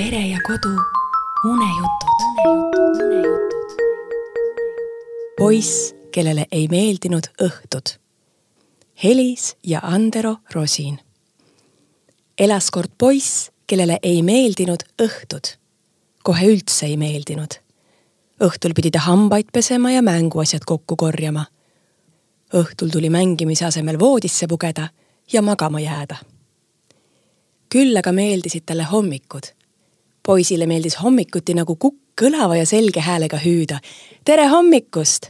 pere ja kodu unejutud. poiss, kellele ei meeldinud õhtud. Helis ja Andero Rosin. elas kord poiss, kellele ei meeldinud õhtud. kohe üldse ei meeldinud. õhtul pidi ta hambaid pesema ja mänguasjad kokku korjama õhtul tuli mängimise asemel voodisse pugeda ja magama jääda. küll aga meeldisid talle hommikud. Poisile meeldis hommikuti nagu kukk kõlava ja selge häälega hüüda. tere hommikust!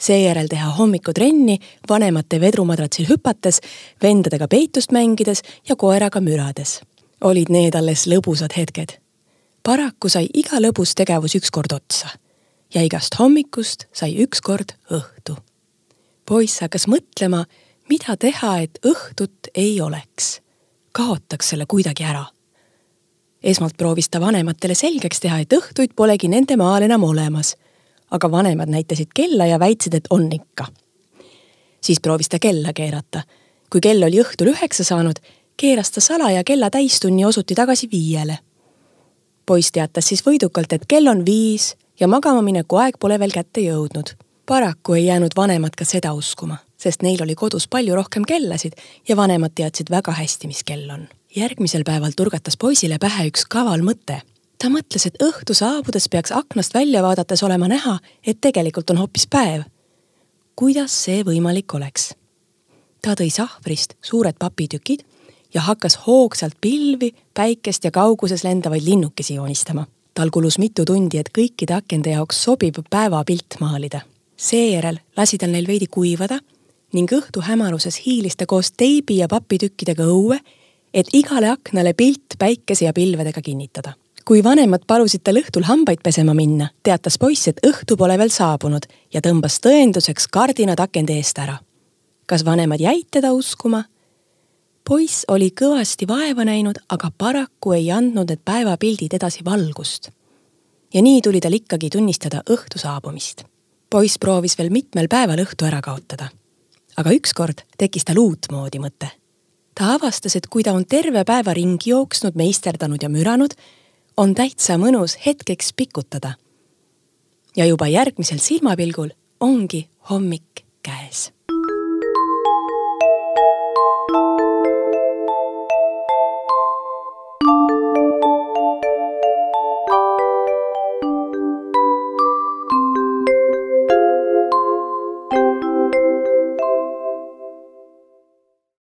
seejärel teha hommikutrenni vanemate vedrumadratsil hüpates, vendadega peitust mängides ja koeraga mürades. olid need alles lõbusad hetked. paraku sai iga lõbus tegevus ükskord otsa ja igast hommikust sai ükskord õhtu poiss hakkas mõtlema, mida teha, et õhtut ei oleks. kaotaks selle kuidagi ära. Esmalt proovis ta vanematele selgeks teha, et õhtuid polegi nende maal enam olemas. aga vanemad näitasid kella ja väitsid, et on ikka. siis proovis ta kella keerata. kui kell oli õhtul üheksa saanud, keeras ta salaja kella täistunni osuti tagasi viiele. poiss teatas siis võidukalt, et kell on viis ja magama mineku aeg pole veel kätte jõudnud paraku ei jäänud vanemad ka seda uskuma, sest neil oli kodus palju rohkem kellasid ja vanemad teadsid väga hästi, mis kell on. järgmisel päeval turgatas poisile pähe üks kaval mõte. ta mõtles, et õhtu saabudes peaks aknast välja vaadates olema näha, et tegelikult on hoopis päev. kuidas see võimalik oleks? ta tõi sahvrist suured papitükid ja hakkas hoogsalt pilvi, päikest ja kauguses lendavaid linnukesi joonistama. tal kulus mitu tundi, et kõikide akende jaoks sobiv päevapilt maalida seejärel lasi tal neil veidi kuivada ning õhtu hämaruses hiilis ta koos teibi ja papitükkidega õue, et igale aknale pilt päikese ja pilvedega kinnitada. kui vanemad palusid tal õhtul hambaid pesema minna, teatas poiss, et õhtu pole veel saabunud ja tõmbas tõenduseks kardinad akende eest ära. kas vanemad jäid teda uskuma? poiss oli kõvasti vaeva näinud, aga paraku ei andnud need päevapildid edasi valgust. ja nii tuli tal ikkagi tunnistada õhtu saabumist poiss proovis veel mitmel päeval õhtu ära kaotada. Aga ükskord tekkis tal uutmoodi mõte. ta avastas, et kui ta on terve päeva ringi jooksnud, meisterdanud ja müranud, on täitsa mõnus hetkeks pikutada. ja juba järgmisel silmapilgul ongi hommik